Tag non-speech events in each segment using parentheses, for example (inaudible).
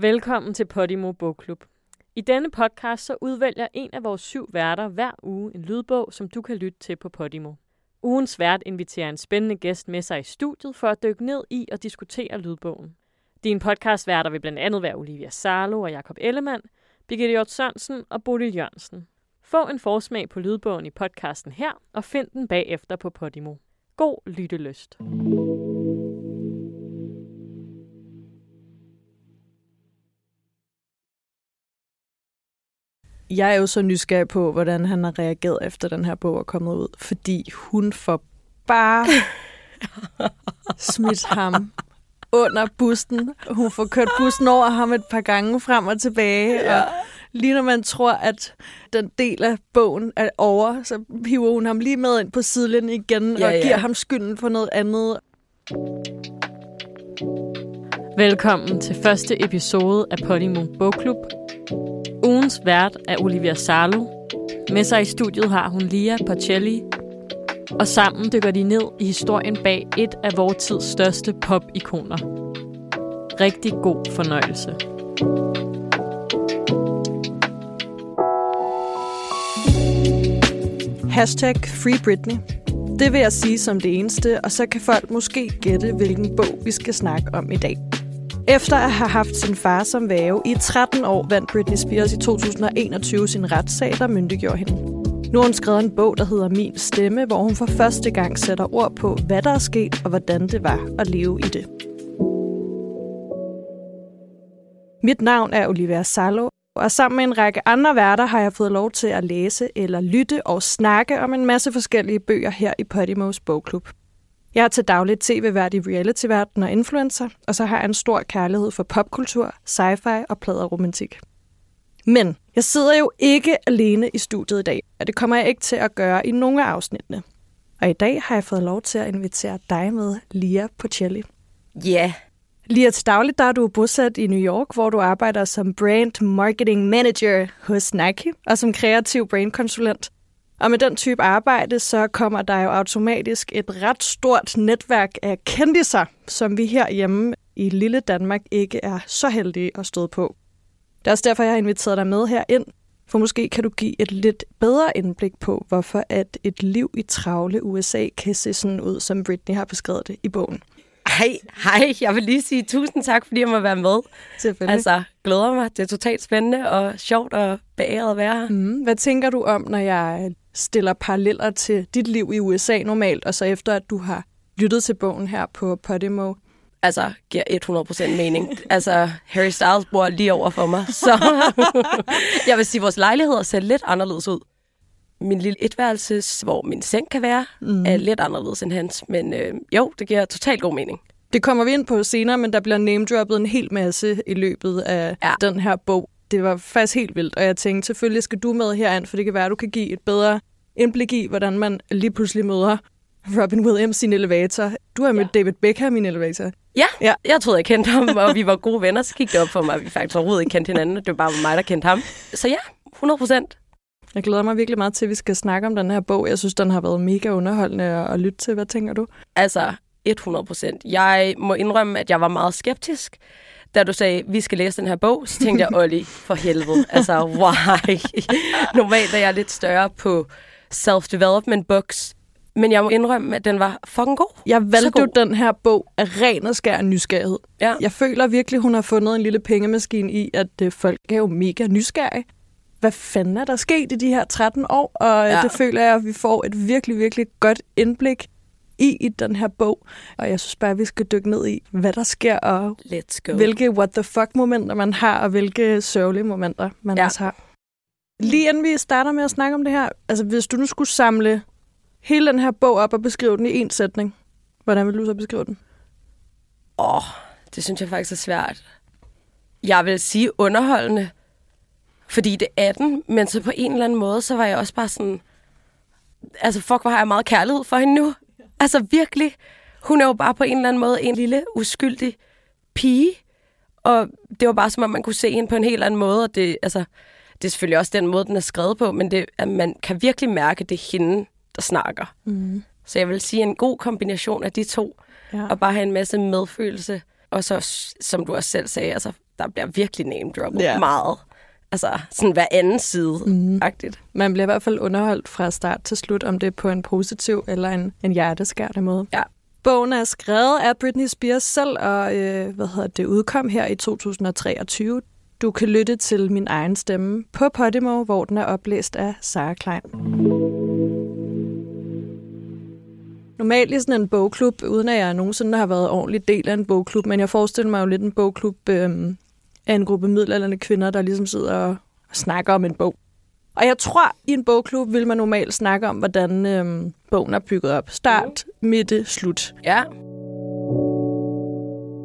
Velkommen til Podimo Bogklub. I denne podcast så udvælger en af vores syv værter hver uge en lydbog, som du kan lytte til på Podimo. Ugens vært inviterer en spændende gæst med sig i studiet for at dykke ned i og diskutere lydbogen. Din podcastværter vil blandt andet være Olivia Sarlo og Jakob Ellemann, Birgitte Hjort Sørensen og Bodil Jørgensen. Få en forsmag på lydbogen i podcasten her, og find den bagefter på Podimo. God lyttelyst. Jeg er jo så nysgerrig på, hvordan han har reageret efter den her bog er kommet ud, fordi hun får bare (laughs) smidt ham under bussen. Hun får kørt bussen over ham et par gange frem og tilbage, ja. og lige når man tror, at den del af bogen er over, så hiver hun ham lige med ind på sidelinjen igen ja, og giver ja. ham skylden for noget andet. Velkommen til første episode af Podimo Bogklub. Ugens vært er Olivia Salo. Med sig i studiet har hun Lia Pacelli. Og sammen dykker de ned i historien bag et af vores tids største pop-ikoner. Rigtig god fornøjelse. Hashtag Free Britney. Det vil jeg sige som det eneste, og så kan folk måske gætte, hvilken bog vi skal snakke om i dag. Efter at have haft sin far som væve i 13 år, vandt Britney Spears i 2021 sin retssag, der myndiggjorde hende. Nu har hun skrevet en bog, der hedder Min Stemme, hvor hun for første gang sætter ord på, hvad der er sket og hvordan det var at leve i det. Mit navn er Olivia Salo, og sammen med en række andre værter har jeg fået lov til at læse eller lytte og snakke om en masse forskellige bøger her i Podimos Bogklub. Jeg er til dagligt tv-vært i reality-verden og influencer, og så har jeg en stor kærlighed for popkultur, sci-fi og pladeromantik. Men jeg sidder jo ikke alene i studiet i dag, og det kommer jeg ikke til at gøre i nogle af afsnittene. Og i dag har jeg fået lov til at invitere dig med, Lia Pocelli. Ja. Yeah. Lia, til dagligt der er du bosat i New York, hvor du arbejder som brand marketing manager hos Nike og som kreativ brandkonsulent. Og med den type arbejde, så kommer der jo automatisk et ret stort netværk af kendiser, som vi herhjemme i lille Danmark ikke er så heldige at stå på. Det er også derfor, jeg har inviteret dig med her ind, for måske kan du give et lidt bedre indblik på, hvorfor at et liv i travle USA kan se sådan ud, som Britney har beskrevet det i bogen. Hej, hej. Jeg vil lige sige tusind tak, fordi jeg må være med. Selvfølgelig. Altså, glæder mig. Det er totalt spændende og sjovt og beæret at være her. Mm. Hvad tænker du om, når jeg stiller paralleller til dit liv i USA normalt, og så efter, at du har lyttet til bogen her på Podimo? Altså, giver 100% mening. (laughs) altså, Harry Styles bor lige over for mig, så (laughs) jeg vil sige, at vores lejligheder ser lidt anderledes ud. Min lille etværelses, hvor min seng kan være, mm. er lidt anderledes end hans. Men øh, jo, det giver totalt god mening. Det kommer vi ind på senere, men der bliver name-droppet en hel masse i løbet af ja. den her bog. Det var faktisk helt vildt, og jeg tænkte, selvfølgelig skal du med herind, for det kan være, at du kan give et bedre indblik i, hvordan man lige pludselig møder Robin Williams i en elevator. Du har mødt ja. David Beckham i en elevator. Ja, ja, jeg troede, jeg kendte ham, og vi var gode venner. Så gik det op for mig, at vi faktisk overhovedet ikke kendte hinanden. Det var bare mig, der kendte ham. Så ja, 100 procent. Jeg glæder mig virkelig meget til, at vi skal snakke om den her bog. Jeg synes, den har været mega underholdende at lytte til. Hvad tænker du? Altså, 100 procent. Jeg må indrømme, at jeg var meget skeptisk. Da du sagde, vi skal læse den her bog, så tænkte jeg, (laughs) Olli, for helvede. Altså, why? (laughs) Normalt er jeg lidt større på self-development books. Men jeg må indrømme, at den var fucking god. Jeg valgte jo den her bog af ren og skær nysgerrighed. Ja. Jeg føler virkelig, hun har fundet en lille pengemaskine i, at øh, folk er jo mega nysgerrige. Hvad fanden er der sket i de her 13 år? Og øh, ja. det føler jeg, at vi får et virkelig, virkelig godt indblik i i den her bog. Og jeg synes bare, at vi skal dykke ned i, hvad der sker, og Let's go. hvilke what the fuck momenter man har, og hvilke sørgelige momenter man ja. også har. Lige inden vi starter med at snakke om det her, altså hvis du nu skulle samle hele den her bog op og beskrive den i én sætning, hvordan vil du så beskrive den? Åh, oh, det synes jeg faktisk er svært. Jeg vil sige underholdende, fordi det er den, men så på en eller anden måde, så var jeg også bare sådan, altså fuck, hvor har jeg meget kærlighed for hende nu. Altså virkelig, hun er jo bare på en eller anden måde en lille uskyldig pige, og det var bare som om, man kunne se hende på en helt anden måde, og det, altså, det er selvfølgelig også den måde, den er skrevet på, men det, at man kan virkelig mærke, at det er hende, der snakker. Mm. Så jeg vil sige en god kombination af de to, ja. og bare have en masse medfølelse. Og så, som du også selv sagde, altså der bliver virkelig name droppet Ja. meget. Altså, sådan hver anden side Mhm. agtigt Man bliver i hvert fald underholdt fra start til slut, om det er på en positiv eller en, en hjerteskærende måde. Ja. Bogen er skrevet af Britney Spears selv, og øh, hvad hedder det, udkom her i 2023. Du kan lytte til min egen stemme på Podimo, hvor den er oplæst af Sara Klein. Normalt i sådan en bogklub, uden at jeg nogensinde har været ordentlig del af en bogklub, men jeg forestiller mig jo lidt en bogklub øh, af en gruppe middelalderne kvinder, der ligesom sidder og snakker om en bog. Og jeg tror, i en bogklub vil man normalt snakke om, hvordan øhm, bogen er bygget op. Start, midte, slut. Ja,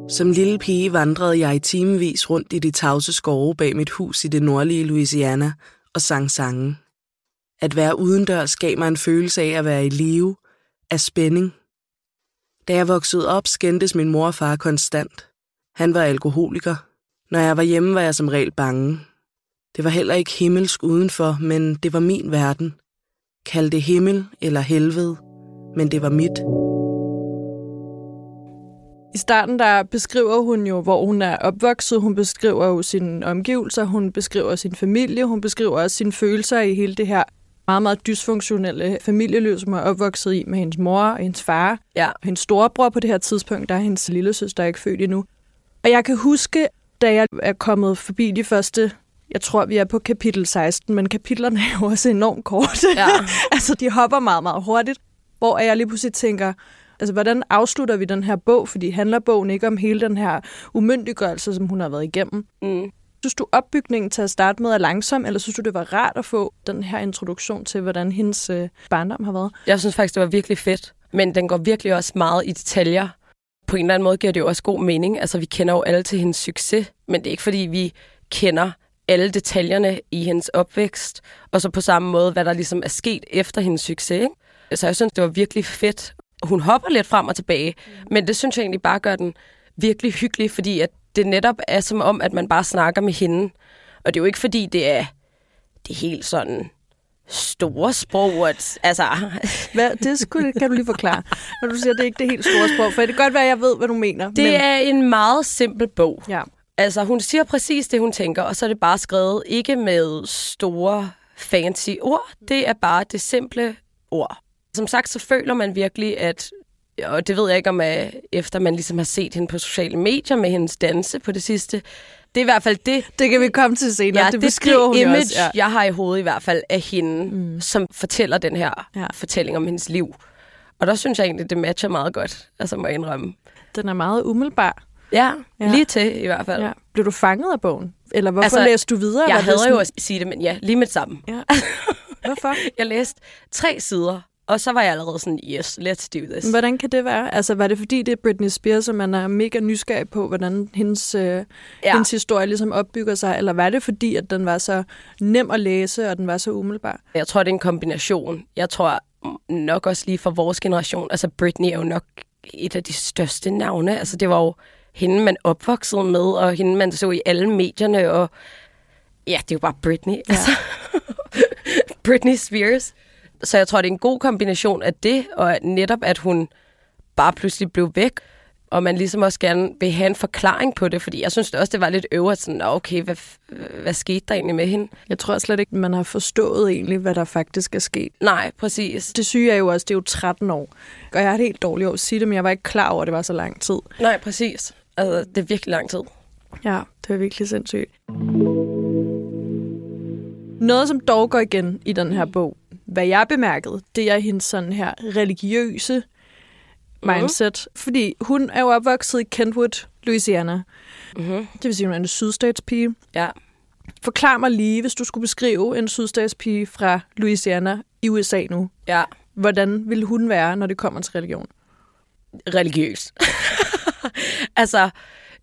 som lille pige vandrede jeg i timevis rundt i de tavse skove bag mit hus i det nordlige Louisiana og sang sange. At være udendørs gav mig en følelse af at være i live, af spænding. Da jeg voksede op, skændtes min mor og far konstant. Han var alkoholiker. Når jeg var hjemme, var jeg som regel bange. Det var heller ikke himmelsk udenfor, men det var min verden. Kald det himmel eller helvede, men det var mit. I starten der beskriver hun jo, hvor hun er opvokset. Hun beskriver jo sine omgivelser, hun beskriver sin familie, hun beskriver også sine følelser i hele det her meget, meget dysfunktionelle familieliv, som hun er opvokset i med hendes mor og hendes far. ja. Og hendes storebror på det her tidspunkt, der er hendes lille søster ikke født endnu. Og jeg kan huske, da jeg er kommet forbi de første, jeg tror, vi er på kapitel 16, men kapitlerne er jo også enormt korte. Ja. (laughs) altså, de hopper meget, meget hurtigt. Hvor jeg lige pludselig tænker, altså, hvordan afslutter vi den her bog? Fordi handler bogen ikke om hele den her umyndiggørelse, som hun har været igennem? Mm. Synes du, opbygningen til at starte med er langsom, eller synes du, det var rart at få den her introduktion til, hvordan hendes øh, barndom har været? Jeg synes faktisk, det var virkelig fedt. Men den går virkelig også meget i detaljer. På en eller anden måde giver det jo også god mening. Altså, vi kender jo alle til hendes succes, men det er ikke fordi, vi kender alle detaljerne i hendes opvækst, og så på samme måde, hvad der ligesom er sket efter hendes succes. Ikke? Så jeg synes, det var virkelig fedt. Hun hopper lidt frem og tilbage, men det synes jeg egentlig bare gør den virkelig hyggelig, fordi at det netop er som om, at man bare snakker med hende. Og det er jo ikke fordi, det er, det er helt sådan store sprog, at, altså, (laughs) Hvad, det skulle, kan du lige forklare, når du siger, at det ikke er det helt store sprog. For det kan godt være, at jeg ved, hvad du mener. Det men, er en meget simpel bog. Ja. Altså, hun siger præcis det, hun tænker, og så er det bare skrevet ikke med store fancy ord. Det er bare det simple ord. Som sagt, så føler man virkelig, at og det ved jeg ikke om, at efter man ligesom har set hende på sociale medier med hendes danse på det sidste. Det er i hvert fald det, Det kan vi komme til senere. ja, det beskriver det hun image, også. Ja. jeg har i hovedet i hvert fald af hende, mm. som fortæller den her Ja. fortælling om hendes liv. Og der synes jeg egentlig, det matcher meget godt, altså må jeg indrømme. Den er meget umiddelbar. Ja, Ja. lige til i hvert fald. Ja. Blev du fanget af bogen? Eller hvorfor altså, læste du videre? Jeg hader sådan- jo at sige det, men ja, lige med det samme. Ja. (laughs) Hvorfor? Jeg læste tre sider, og så var jeg allerede sådan, yes, let's do this. Hvordan kan det være? Altså, var det fordi, det er Britney Spears, og man er mega nysgerrig på, hvordan hendes, øh, ja. Hendes historie ligesom opbygger sig? Eller var det fordi, at den var så nem at læse, og den var så umiddelbar? Jeg tror, det er en kombination. Jeg tror nok også lige for vores generation, altså Britney er jo nok et af de største navne. Altså det var jo hende, man opvoksede med, og hende, man så i alle medierne, og ja, det er jo bare Britney. Ja. Altså, (laughs) Britney Spears. Så jeg tror, det er en god kombination af det, og netop, at hun bare pludselig blev væk, og man ligesom også gerne vil have en forklaring på det, fordi jeg synes det også, det var lidt øvret sådan, "Nå, okay, hvad, hvad skete der egentlig med hende? Jeg tror slet ikke, man har forstået egentlig, hvad der faktisk er sket. Nej, præcis. Det syge er jo også, det er jo 13 år. Og jeg har et helt dårligt år at sige det, men jeg var ikke klar over, at det var så lang tid. Nej, præcis. Altså, det er virkelig lang tid. Ja, det er virkelig sindssygt. Noget, som dog går igen i den her bog, hvad jeg bemærkede, det er hendes sådan her religiøse mindset. Fordi hun er jo opvokset i Kentwood, Louisiana. Mm-hmm. Det vil sige, hun er en sydstatspige. Ja. Forklar mig lige, hvis du skulle beskrive en sydstatspige fra Louisiana i USA nu. Ja. Hvordan vil hun være, når det kommer til religion? Religiøs. (laughs) altså,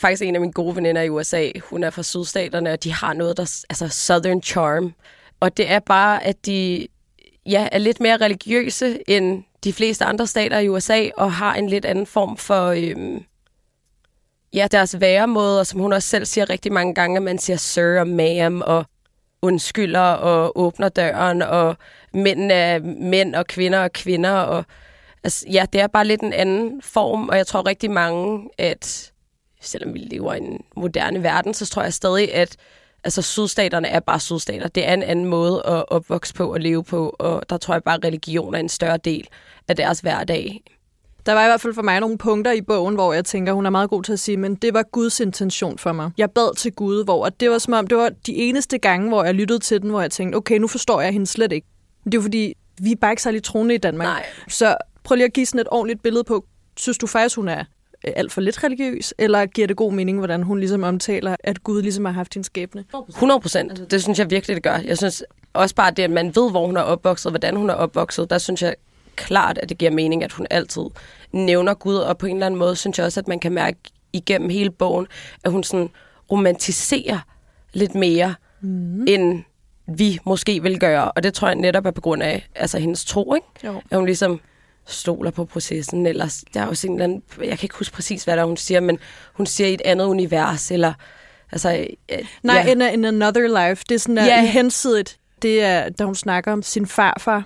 faktisk en af mine gode veninder i USA, hun er fra sydstaterne, og de har noget, der altså Southern Charm. Og det er bare, at de ja, er lidt mere religiøse end de fleste andre stater i USA, og har en lidt anden form for øhm, ja, deres væremåder, som hun også selv siger rigtig mange gange, at man siger sir og ma'am, og undskylder og åbner døren, og mænd er mænd, og kvinder er kvinder, og altså, ja, det er bare lidt en anden form, og jeg tror rigtig mange, at selvom vi lever i en moderne verden, så tror jeg stadig, at altså, sydstaterne er bare sydstater. Det er en anden måde at opvokse på og leve på, og der tror jeg bare, at religion er en større del af deres hverdag. Der var i hvert fald for mig nogle punkter i bogen, hvor jeg tænker, hun er meget god til at sige, men det var Guds intention for mig. Jeg bad til Gud, hvor det var som om, det var de eneste gange, hvor jeg lyttede til den, hvor jeg tænkte, okay, nu forstår jeg hende slet ikke. Det er fordi, vi er bare ikke særlig troende i Danmark. Nej. Så prøv lige at give sådan et ordentligt billede på, synes du faktisk, hun er alt for lidt religiøs, eller giver det god mening, hvordan hun ligesom omtaler, at Gud ligesom har haft hendes skæbne? 100 procent. Det synes jeg virkelig, det gør. Jeg synes også bare det, at man ved, hvor hun er opvokset, hvordan hun er opvokset, der synes jeg klart, at det giver mening, at hun altid nævner Gud, og på en eller anden måde synes jeg også, at man kan mærke igennem hele bogen, at hun sådan romantiserer lidt mere, mm. end vi måske vil gøre. Og det tror jeg netop er på grund af altså, hendes tro, ikke? Jo. At hun ligesom stoler på processen, eller der er jo sådan en eller anden, jeg kan ikke huske præcis, hvad der hun siger, men hun siger i et andet univers, eller altså... øh, Nej, ja. in, a, in another life. Det er sådan der Ja. hensidigt. Det er, da hun snakker om sin farfar,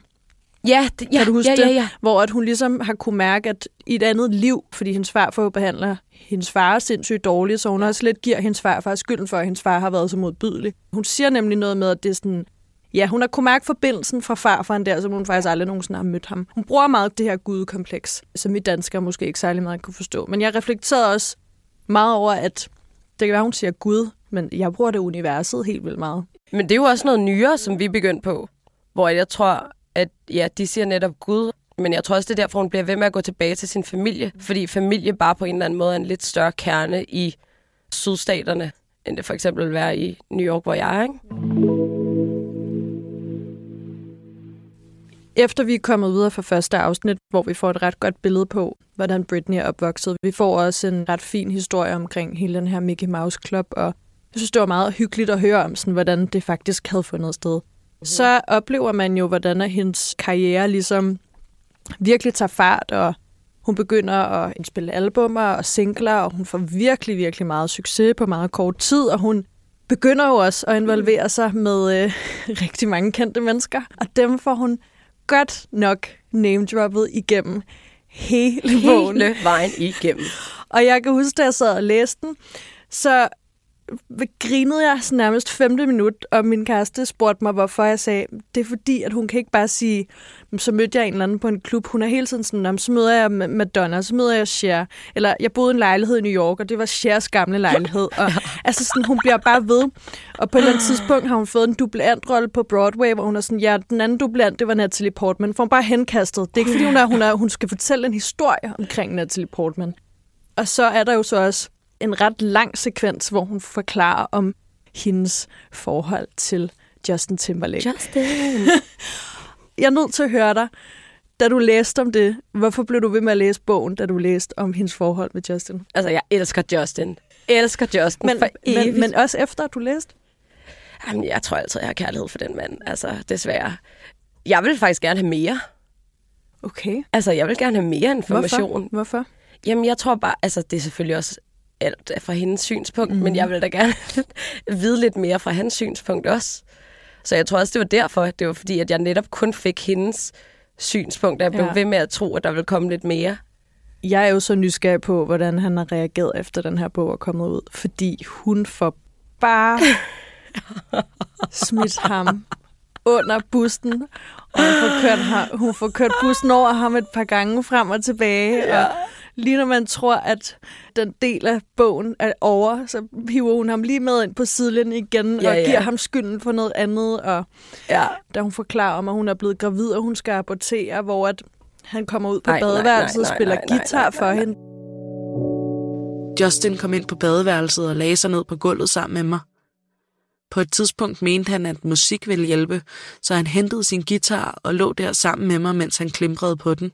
Ja, det, ja, kan du huske ja, det? ja, ja. Hvor at hun ligesom har kunne mærke, at i et andet liv, fordi hendes farfar behandler hendes far sindssygt dårligt, så hun også lidt giver hendes farfar skylden for, at hendes far har været så modbydelig. Hun siger nemlig noget med, at det er sådan, ja, hun har kunne mærke forbindelsen fra farfaren der, som hun faktisk aldrig nogensinde har mødt ham. Hun bruger meget det her gudekompleks, som vi danskere måske ikke særlig meget kunne forstå. Men jeg reflekterede også meget over, at det kan være, hun siger Gud, men jeg bruger det universet helt vildt meget. Men det er jo også noget nyere, som vi er begyndt på, hvor jeg tror, at ja, de siger netop Gud, men jeg tror også, det er derfor, hun bliver ved med at gå tilbage til sin familie, fordi familie bare på en eller anden måde er en lidt større kerne i sydstaterne, end det for eksempel vil være i New York, hvor jeg er. Ikke? Efter vi er kommet videre fra første afsnit, hvor vi får et ret godt billede på, hvordan Britney er opvokset. Vi får også en ret fin historie omkring hele den her Mickey Mouse Club, og jeg synes, det var meget hyggeligt at høre om, sådan, hvordan det faktisk havde fundet sted. Så oplever man jo, hvordan hendes karriere ligesom virkelig tager fart, og hun begynder at indspille albummer og singler, og hun får virkelig, virkelig meget succes på meget kort tid, og hun begynder jo også at involvere sig med øh, (laughs) rigtig mange kendte mennesker, og dem får hun godt nok name-droppet igennem hele bogen. Hele vejen igennem. Og jeg kan huske, da jeg sad og læste den, så grinede jeg sådan nærmest femte minut, og min kæreste spurgte mig, hvorfor jeg sagde, det er fordi, at hun kan ikke bare sige, "Men så mødte jeg en eller anden på en klub. Hun er hele tiden sådan, "Nå, så møder jeg Ma- Madonna, så møder jeg Cher. Eller jeg boede i en lejlighed i New York, og det var Chers gamle lejlighed. Og, (laughs) altså sådan, hun bliver bare ved. Og på et eller andet tidspunkt har hun fået en dublantrolle på Broadway, hvor hun er sådan, ja, den anden dublant, det var Natalie Portman. For hun bare henkastet. Det er ikke fordi, hun, er, hun, er, hun skal fortælle en historie omkring Natalie Portman. Og så er der jo så også en ret lang sekvens, hvor hun forklarer om hendes forhold til Justin Timberlake. Justin. (laughs) Jeg er nødt til at høre dig, da du læste om det. Hvorfor blev du ved med at læse bogen, da du læste om hendes forhold med Justin? Altså, jeg elsker Justin. Elsker Justin Men, for evigt. men, men også efter, at du læste? Jamen, jeg tror altid, jeg har kærlighed for den mand. Altså, desværre. Jeg vil faktisk gerne have mere. Okay. Altså, jeg vil gerne have mere information. Hvorfor? Hvorfor? Jamen, jeg tror bare, altså, det er selvfølgelig også alt fra hendes synspunkt, Mhm. mm. men jeg vil da gerne (laughs) vide lidt mere fra hans synspunkt også. Så jeg tror også, det var derfor, det var fordi, at jeg netop kun fik hendes synspunkt, og jeg blev Ja. ved med at tro, at der ville komme lidt mere. Jeg er jo så nysgerrig på, hvordan han har reageret efter den her bog er kommet ud, fordi hun får bare (laughs) smidt ham under bussen, og hun får, kørt, hun får kørt bussen over ham et par gange frem og tilbage, ja. og lige når man tror, at den del af bogen er over, så hiver hun ham lige med ind på sidelinjen igen, Ja, og ja. giver ham skylden for noget andet, og Ja. da hun forklarer om, at hun er blevet gravid, og hun skal abortere, hvor at han kommer ud på Nej, nej, badeværelset og nej, nej, spiller nej, nej, guitar nej, for nej. hende. Justin kom ind på badeværelset og lagde sig ned på gulvet sammen med mig. På et tidspunkt mente han, at musik ville hjælpe, så han hentede sin guitar og lå der sammen med mig, mens han klimprede på den.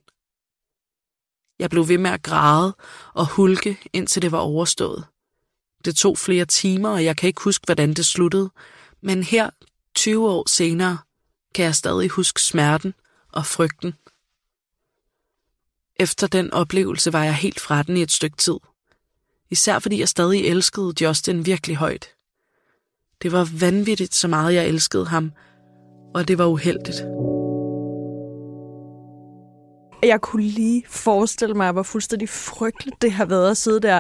Jeg blev ved med at græde og hulke, indtil det var overstået. Det tog flere timer, og jeg kan ikke huske, hvordan det sluttede, men her, 20 år senere, kan jeg stadig huske smerten og frygten. Efter den oplevelse var jeg helt fra den i et stykke tid. Især fordi jeg stadig elskede Justin virkelig højt. Det var vanvittigt, så meget jeg elskede ham, og det var uheldigt jeg kunne lige forestille mig, hvor fuldstændig frygteligt det har været at sidde der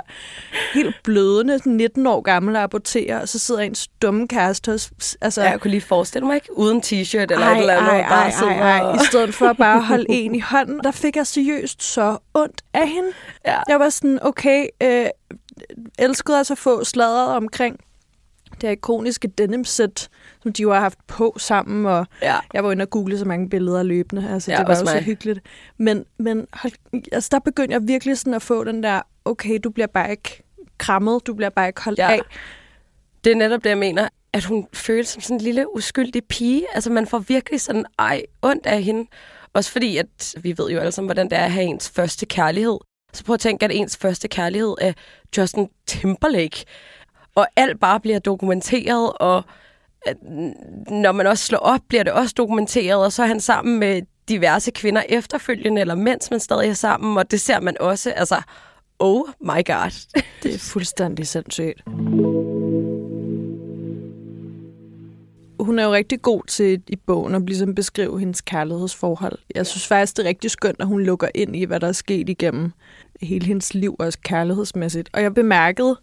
helt blødende, 19 år gammel og abortere, og så sidder en dumme kæreste hos... Altså, Ja, jeg kunne lige forestille mig, ikke? Uden t-shirt eller ej, et eller andet. ej, bare ej, ej, ej. og- I stedet for bare at holde en i hånden, der fik jeg seriøst så ondt af hende. Ja. Jeg var sådan, okay, øh, elskede altså at få sladret omkring det her ikoniske denim-sæt, som de jo har haft på sammen, og Ja. jeg var inde og google så mange billeder løbende. Altså, Ja, det var jo så mig. hyggeligt. Men, men hold, altså, der begyndte jeg virkelig sådan at få den der, okay, du bliver bare ikke krammet, du bliver bare ikke holdt Ja. af. Det er netop det, jeg mener. At hun føles som sådan en lille uskyldig pige. Altså, man får virkelig sådan, ej, ondt af hende. Også fordi, at vi ved jo alle sammen, hvordan det er at have ens første kærlighed. Så prøv at tænke, at ens første kærlighed er Justin Timberlake. Og alt bare bliver dokumenteret, og at når man også slår op, bliver det også dokumenteret, og så er han sammen med diverse kvinder efterfølgende, eller mens man stadig er sammen, og det ser man også. Altså, oh my god. Det er fuldstændig sindssygt. Hun er jo rigtig god til i bogen at ligesom beskrive hendes kærlighedsforhold. Jeg synes faktisk, det er rigtig skønt, at hun lukker ind i, hvad der er sket igennem hele hendes liv, også kærlighedsmæssigt. Og jeg bemærkede,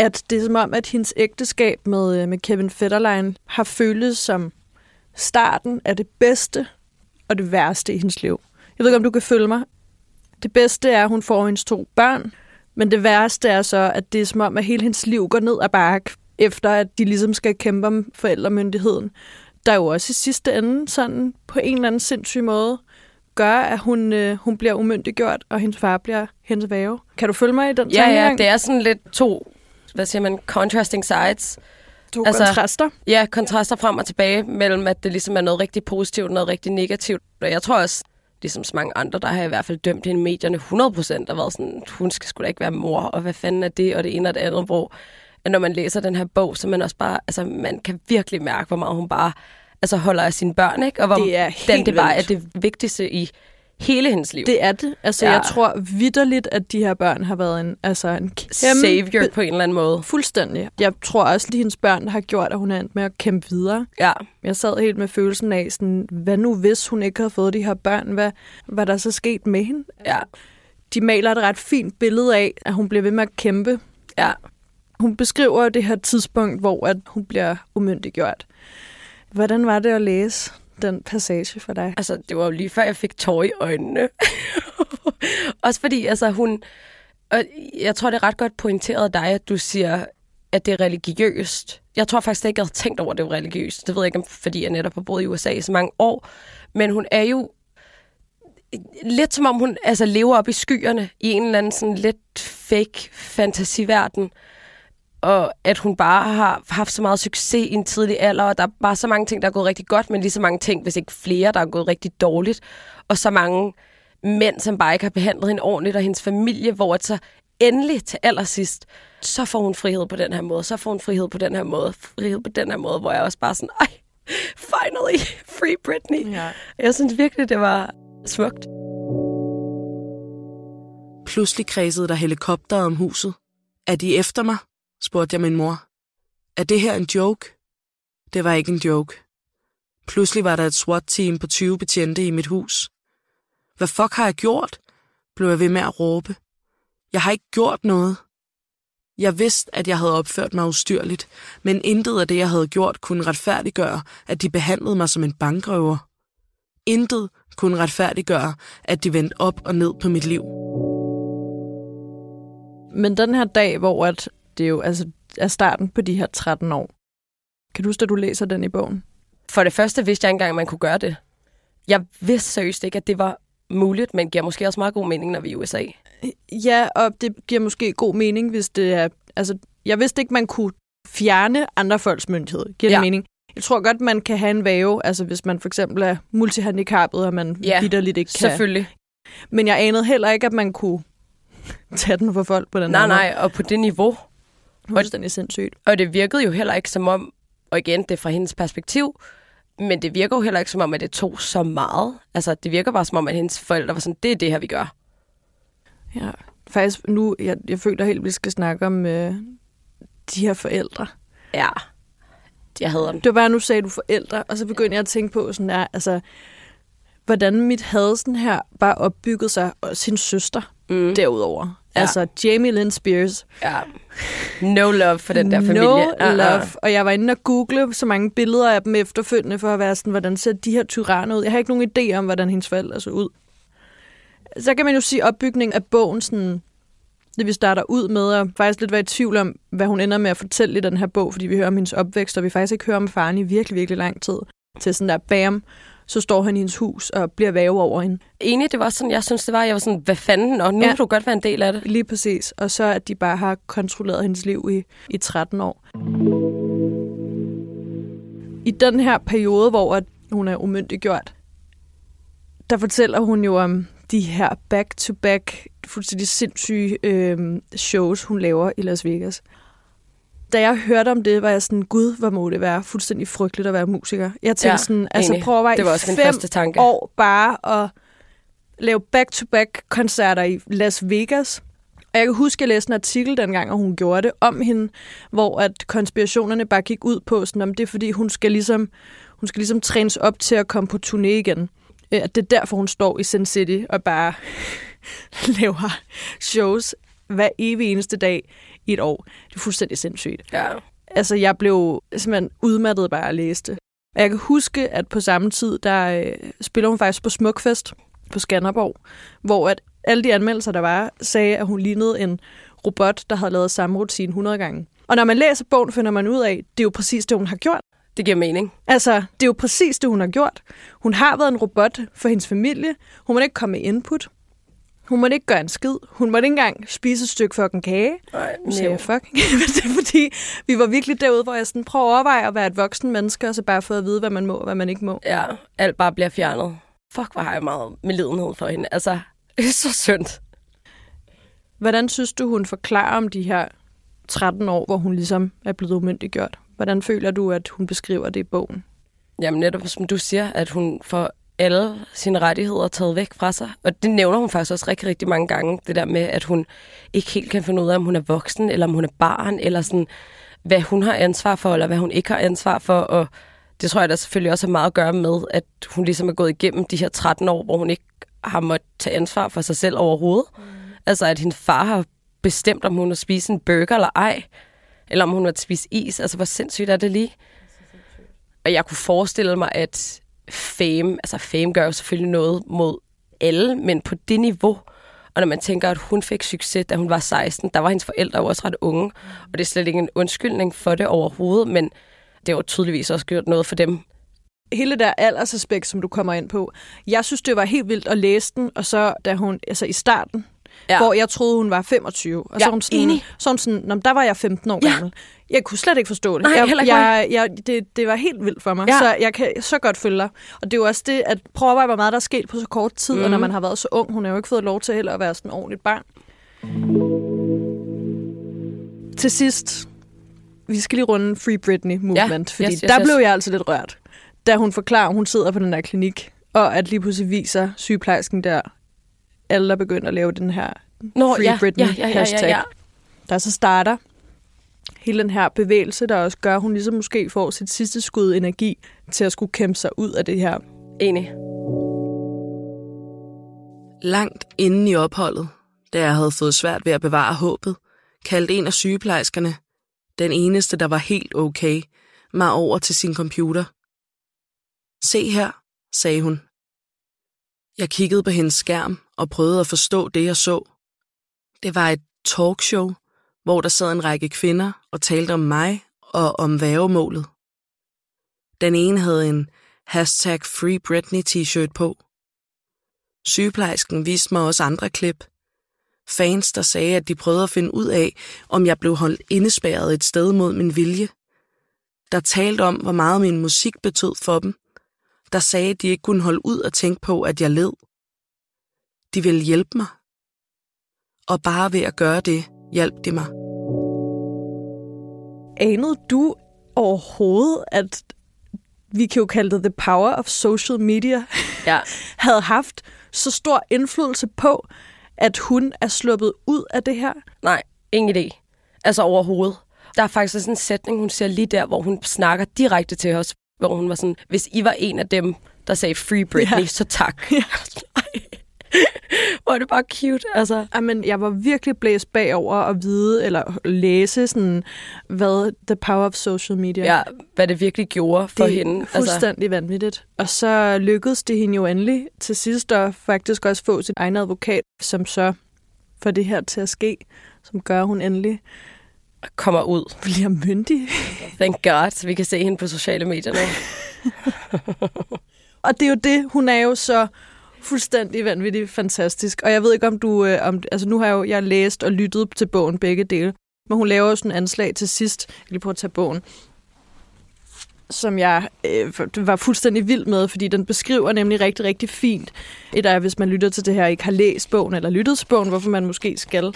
at det er som om, at hendes ægteskab med, øh, med Kevin Federline har føltes som starten af det bedste og det værste i hendes liv. Jeg ved ikke, om du kan følge mig. Det bedste er, at hun får hendes to børn, men det værste er så, at det er som om, at hele hendes liv går ned ad bakke, efter at de ligesom skal kæmpe om forældremyndigheden. Der er jo også i sidste ende sådan på en eller anden sindssyg måde gør, at hun, øh, hun bliver umyndiggjort, og hendes far bliver hendes væve. Kan du følge mig i den Ja, ja, tankegang? det er sådan lidt to, hvad siger man, contrasting sides. to altså- kontraster. Ja, kontraster frem og tilbage mellem, at det ligesom er noget rigtig positivt og noget rigtig negativt. Og jeg tror også, ligesom så mange andre, der har i hvert fald dømt hende i medierne 100% og været sådan, hun skal sgu da ikke være mor, og hvad fanden er det, og det ene og det andet, hvor at når man læser den her bog, så man også bare, altså man kan virkelig mærke, hvor meget hun bare altså, holder af sine børn, ikke? Og hvor Det er den, det bare er det vigtigste i hele hendes liv. Det er det. Altså, Ja. jeg tror vidderligt, at de her børn har været en, altså en kæmpe... Savior på en eller anden måde. Fuldstændig. Jeg tror også, at hendes børn har gjort, at hun er endt med at kæmpe videre. Ja, Jeg sad helt med følelsen af, sådan, hvad nu hvis hun ikke havde fået de her børn? Hvad, hvad der så sket med hende? ja, De maler et ret fint billede af, at hun bliver ved med at kæmpe. ja. Hun beskriver det her tidspunkt, hvor at hun bliver umyndiggjort. Hvordan var det at læse den passage for dig? Altså, det var jo lige før, jeg fik tår i øjnene. (laughs) Også fordi, altså, hun... Og jeg tror, det er ret godt pointeret af dig, at du siger, at det er religiøst. Jeg tror faktisk ikke, jeg havde tænkt over, at det var religiøst. Det ved jeg ikke, fordi jeg netop har boet i USA i så mange år. Men hun er jo lidt som om hun altså, lever op i skyerne i en eller anden sådan lidt fake fantasiverden. Og at hun bare har haft så meget succes i en tidlig alder, og der er bare så mange ting, der er gået rigtig godt, men lige så mange ting, hvis ikke flere, der er gået rigtig dårligt. Og så mange mænd, som bare ikke har behandlet hende ordentligt, og hendes familie, hvor at så endelig til allersidst, så får hun frihed på den her måde, så får hun frihed på den her måde, frihed på den her måde, hvor jeg også bare sådan, ej, finally, free Britney. Ja. Jeg synes virkelig, det var smukt. Pludselig kredsede der helikopter om huset. Er de efter mig? Spurgte jeg min mor. Er det her en joke? Det var ikke en joke. Pludselig var der et SWAT-team på 20 betjente i mit hus. Hvad fuck har jeg gjort? blev jeg ved med at råbe. Jeg har ikke gjort noget. Jeg vidste, at jeg havde opført mig ustyrligt, men intet af det, jeg havde gjort, kunne retfærdiggøre, at de behandlede mig som en bankrøver. Intet kunne retfærdiggøre, at de vendte op og ned på mit liv. Men den her dag, hvor at det jo altså, er starten på de her 13 år. Kan du huske, at du læser den i bogen? For det første vidste jeg ikke engang, at man kunne gøre det. Jeg vidste seriøst ikke, at det var muligt, men giver måske også meget god mening, når vi er i USA. Ja, og det giver måske god mening, hvis det er... Altså, jeg vidste ikke, man kunne fjerne andre folks myndighed. Giver det Ja. mening? Jeg tror godt, man kan have en væve, altså hvis man for eksempel er multihandicappet, og man Ja, vidderligt ikke kan. Selvfølgelig. Men jeg anede heller ikke, at man kunne (laughs) tage den for folk på den Nej, her nej, og på det niveau. Måde. Fuldstændig sindssygt. Og det virkede jo heller ikke som om, og igen, det er fra hendes perspektiv, men det virker jo heller ikke som om, at det tog så meget. Altså, det virker bare som om, at hendes forældre var sådan, det er det her, vi gør. Ja. Faktisk nu, jeg, jeg føler helt, at vi skal snakke om øh, de her forældre. Ja, jeg hader dem. Det var bare, nu sagde du forældre, og så begyndte jeg at tænke på sådan der, altså, hvordan mit had sådan her bare opbygget sig, og sin søster Mm. derudover. Ja. Altså Jamie Lynn Spears. Ja. No love for den der familie. No Ah, ah. love. Og jeg var inde og google så mange billeder af dem efterfølgende, for at være sådan, hvordan ser de her tyranner ud? Jeg har ikke nogen idé om, hvordan hendes forældre så ud. Så kan man jo sige, opbygning af bogen, sådan, det vi starter ud med, og faktisk lidt være i tvivl om, hvad hun ender med at fortælle i den her bog, fordi vi hører om hendes opvækst, og vi faktisk ikke hører om faren i virkelig, virkelig lang tid. Til sådan der, bam, så står han i hendes hus og bliver væve over hende. Enig, det var sådan, jeg synes, det var. Jeg var sådan, hvad fanden, og nu Ja. kan du godt være en del af det. Lige præcis. Og så at de bare har kontrolleret hendes liv i, i 13 år. I den her periode, hvor hun er umyndiggjort, der fortæller hun jo om de her back-to-back, fuldstændig sindssyge øh, shows, hun laver i Las Vegas. Da jeg hørte om det, var jeg sådan, gud, hvor må det være fuldstændig frygteligt at være musiker. Jeg tænkte Ja, sådan, altså enig. prøv at være Det var også min fem første tanke. år bare at lave back-to-back-koncerter i Las Vegas. Og jeg kan huske, at jeg læste en artikel dengang, og hun gjorde det om hende, hvor at konspirationerne bare gik ud på, sådan, om det er fordi, hun skal ligesom, hun skal ligesom trænes op til at komme på turné igen. Øh, At det er derfor, hun står i Sin City og bare (laughs) laver shows hver evig eneste dag i et år. Det er fuldstændig sindssygt. Ja. Altså, jeg blev simpelthen udmattet bare at læse det. Og jeg kan huske, at på samme tid, der øh, spiller hun faktisk på Smukfest på Skanderborg, hvor at alle de anmeldelser, der var, sagde, at hun lignede en robot, der havde lavet samme rutine 100 gange. Og når man læser bogen, finder man ud af, at det er jo præcis det, hun har gjort. Det giver mening. Altså, det er jo præcis det, hun har gjort. Hun har været en robot for hendes familie. Hun må ikke komme med input. Hun må ikke gøre en skid. Hun må ikke engang spise et stykke fucking kage. Nej, Nu jeg fucking. det er fordi, vi var virkelig derude, hvor jeg sådan, prøver at overveje at være et voksen menneske, og så bare få at vide, hvad man må og hvad man ikke må. Ja, alt bare bliver fjernet. Fuck, hvor har jeg meget medlidenhed for hende. Altså, (laughs) det er så synd. Hvordan synes du, hun forklarer om de her 13 år, hvor hun ligesom er blevet umyndiggjort? Hvordan føler du, at hun beskriver det i bogen? Jamen netop som du siger, at hun får alle sine rettigheder taget væk fra sig. Og det nævner hun faktisk også rigtig, rigtig mange gange. Det der med, at hun ikke helt kan finde ud af, om hun er voksen, eller om hun er barn, eller sådan, hvad hun har ansvar for, eller hvad hun ikke har ansvar for. Og det tror jeg, der selvfølgelig også har meget at gøre med, at hun ligesom er gået igennem de her 13 år, hvor hun ikke har måttet tage ansvar for sig selv overhovedet. Mm. Altså, at hendes far har bestemt, om hun vil spise en burger eller ej, eller om hun vil spise is. Altså, hvor sindssygt er det lige? Og jeg kunne forestille mig, at fame, altså fame gør jo selvfølgelig noget mod alle, men på det niveau, og når man tænker, at hun fik succes, da hun var 16, der var hendes forældre jo også ret unge, og det er slet ikke en undskyldning for det overhovedet, men det var tydeligvis også gjort noget for dem. Hele der aldersaspekt, som du kommer ind på, jeg synes, det var helt vildt at læse den, og så da hun, altså i starten, ja. hvor jeg troede, hun var 25. Og Ja, så hun sådan, enig. så hun sådan Nå, der var jeg 15 år Ja. gammel. Jeg kunne slet ikke forstå det. Nej, jeg, ikke jeg, jeg, det, det var helt vildt for mig. Ja. Så jeg kan så godt følge dig. Og det er jo også det, at prøv at overveje, hvor meget der er sket på så kort tid, mm. og når Mhm. man har været så ung. Hun har jo ikke fået lov til heller at være sådan et ordentligt barn. Til sidst, vi skal lige runde Free Britney movement, Ja, fordi yes, yes, der yes. blev jeg altså lidt rørt, da hun forklarer, at hun sidder på den der klinik, og at lige pludselig viser sygeplejersken der, alle er begyndt at lave den her Nå, Free ja, Britney ja, ja, ja, hashtag, ja, ja. der så starter hele den her bevægelse, der også gør, at hun ligesom måske får sit sidste skud energi til at skulle kæmpe sig ud af det her. Enig. Langt inden i opholdet, da jeg havde fået svært ved at bevare håbet, kaldte en af sygeplejerskerne, den eneste, der var helt okay, mig over til sin computer. Se her, sagde hun. Jeg kiggede på hendes skærm og prøvede at forstå det, jeg så. Det var et talkshow, hvor der sad en række kvinder og talte om mig og om vævemålet. Den ene havde en hashtag Free Britney t-shirt på. Sygeplejersken viste mig også andre klip. Fans, der sagde, at de prøvede at finde ud af, om jeg blev holdt indespærret et sted mod min vilje. Der talte om, hvor meget min musik betød for dem. Der sagde, at de ikke kunne holde ud og tænke på, at jeg led. De ville hjælpe mig. Og bare ved at gøre det, hjalp de mig. Anede du overhovedet, at vi kan jo kalde det the power of social media, Ja. (laughs) havde haft så stor indflydelse på, at hun er sluppet ud af det her? Nej, ingen idé. Altså overhovedet. Der er faktisk sådan en sætning, hun siger lige der, hvor hun snakker direkte til os, hvor hun var sådan, hvis I var en af dem, der sagde Free Britney, Ja. ja. så tak. Ja. (laughs) (laughs) Hvor er det bare cute, altså. Jamen, jeg var virkelig blæst bagover at vide, eller læse sådan, hvad the power of social media. Ja, hvad det virkelig gjorde for det hende. er fuldstændig altså. vanvittigt. Og så lykkedes det hende jo endelig til sidst at faktisk også få sin egen advokat, som så får det her til at ske, som gør, hun endelig Altså, kommer ud. bliver myndig. Thank God, så vi kan se hende på sociale medier nu. (laughs) Og det er jo det, hun er jo så fuldstændig vanvittigt fantastisk. Og jeg ved ikke, om du... Øh, om, altså nu har jeg jo jeg har læst og lyttet til bogen begge dele. Men hun laver jo sådan en anslag til sidst. Jeg lige prøve at tage bogen. Som jeg øh, var fuldstændig vild med, fordi den beskriver nemlig rigtig, rigtig fint. Et er, hvis man lytter til det her ikke har læst bogen eller lyttet til bogen, hvorfor man måske skal.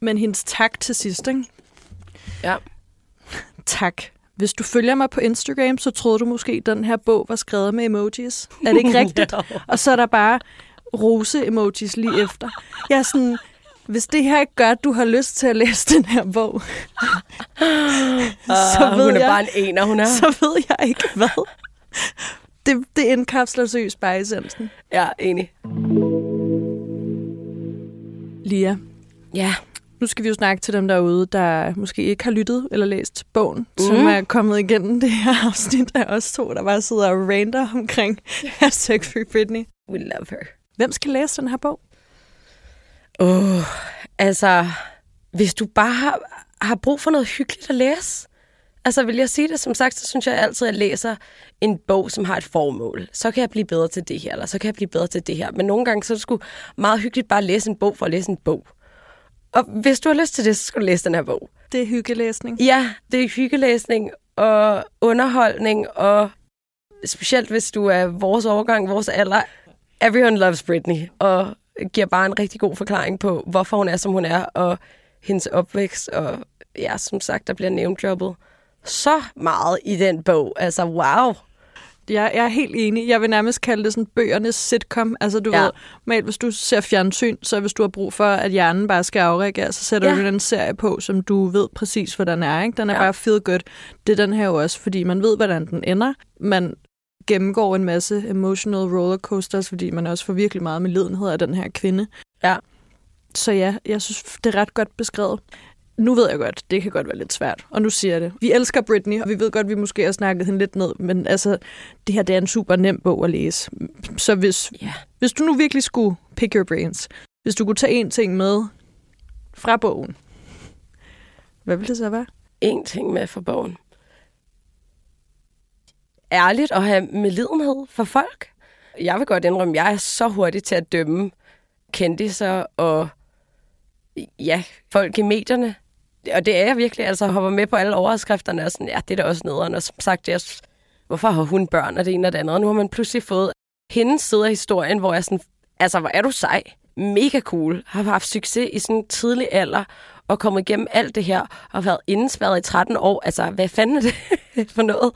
Men hendes tak til sidst, ikke? Ja. Tak. Hvis du følger mig på Instagram, så troede du måske, at den her bog var skrevet med emojis. Er det ikke (laughs) rigtigt? Og så er der bare rose-emojis lige efter. Jeg er sådan, hvis det her ikke gør, at du har lyst til at læse den her bog, så Ah, ved hun er jeg, bare en ener, hun er. så ved jeg ikke hvad. Det, det indkapsler seriøst bare essensen. Ja, enig. Lia, Ja, nu skal vi jo snakke til dem derude, der måske ikke har lyttet eller læst bogen, mm. som er kommet igennem det her afsnit af os to, der bare sidder og rander omkring (laughs) hashtag Free Britney. we love her. Hvem skal læse den her bog? Åh, oh, altså, hvis du bare har, har brug for noget hyggeligt at læse, altså vil jeg sige det, som sagt, så synes jeg altid, at jeg læser en bog, som har et formål. Så kan jeg blive bedre til det her, eller så kan jeg blive bedre til det her. Men nogle gange, så er det sgu meget hyggeligt bare at læse en bog for at læse en bog. Og hvis du har lyst til det, så skal du læse den her bog. Det er hyggelæsning. Ja, det er hyggelæsning og underholdning, og specielt hvis du er vores årgang, vores alder. Everyone loves Britney, og giver bare en rigtig god forklaring på, hvorfor hun er, som hun er, og hendes opvækst, og ja, som sagt, der bliver name-droppet så meget i den bog. Altså, wow. Jeg, jeg er helt enig. Jeg vil nærmest kalde det sådan bøgernes sitcom. Altså, du ja. Ved, normalt, hvis du ser fjernsyn, så hvis du har brug for, at hjernen bare skal afreagere, så sætter Ja. du den serie på, som du ved præcis, hvordan den er. Ikke? Den er ja. Bare feel good. Det er den her jo også, fordi man ved, hvordan den ender. Man gennemgår en masse emotional rollercoasters, fordi man også får virkelig meget med lidenhed af den her kvinde. Ja. Så ja, jeg synes, det er ret godt beskrevet. Nu ved jeg godt, det kan godt være lidt svært, og nu siger jeg det. Vi elsker Britney, og vi ved godt, at vi måske har snakket hende lidt ned, men altså, det her det er en super nem bog at læse. Så hvis, Ja. hvis du nu virkelig skulle pick your brains, hvis du kunne tage én ting med fra bogen, hvad ville det så være? En ting med for bogen. Ærligt at have medlidenhed for folk. Jeg vil godt indrømme, at jeg er så hurtig til at dømme kendiser og ja, folk i medierne. Og det er jeg virkelig, altså hopper med på alle overskrifterne og sådan, ja, det er da også nederen. Og som sagt, jeg, hvorfor har hun børn og det ene og det andet? Og nu har man pludselig fået hendes side af historien, hvor jeg sådan, altså hvor er du sej, mega cool, har haft succes i sådan en tidlig alder, og kommet igennem alt det her, og været indespærret i 13 år. Altså, hvad fanden er det (laughs) for noget?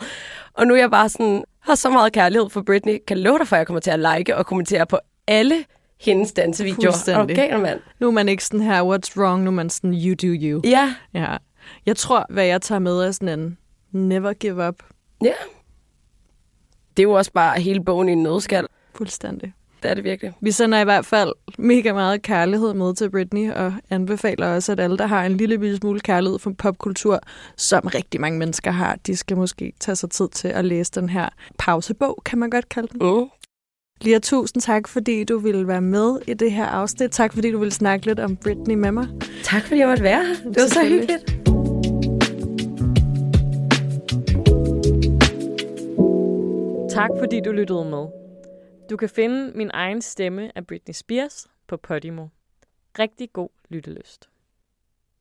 Og nu er jeg bare sådan, har så meget kærlighed for Britney, kan love dig for, at jeg kommer til at like og kommentere på alle hendes dansevideoer. Fuldstændig. Okay, mand. Nu er man ikke sådan her, what's wrong, nu er man sådan, you do you. Ja, Ja. Jeg tror, hvad jeg tager med er sådan en never give up. ja. Det er jo også bare hele bogen i en nødskal. Fuldstændig. Det er det virkelig. Vi sender i hvert fald mega meget kærlighed med til Britney, og anbefaler også, at alle, der har en lille smule kærlighed for popkultur, som rigtig mange mennesker har, de skal måske tage sig tid til at læse den her pausebog, kan man godt kalde den. Mm. Lia, tusind tak, fordi du ville være med i det her afsnit. Tak, fordi du ville snakke lidt om Britney med mig. Tak fordi jeg måtte være her. Det var så hyggeligt. Tak fordi du lyttede med. Du kan finde min egen stemme af Britney Spears på Podimo. Rigtig god lyttelyst.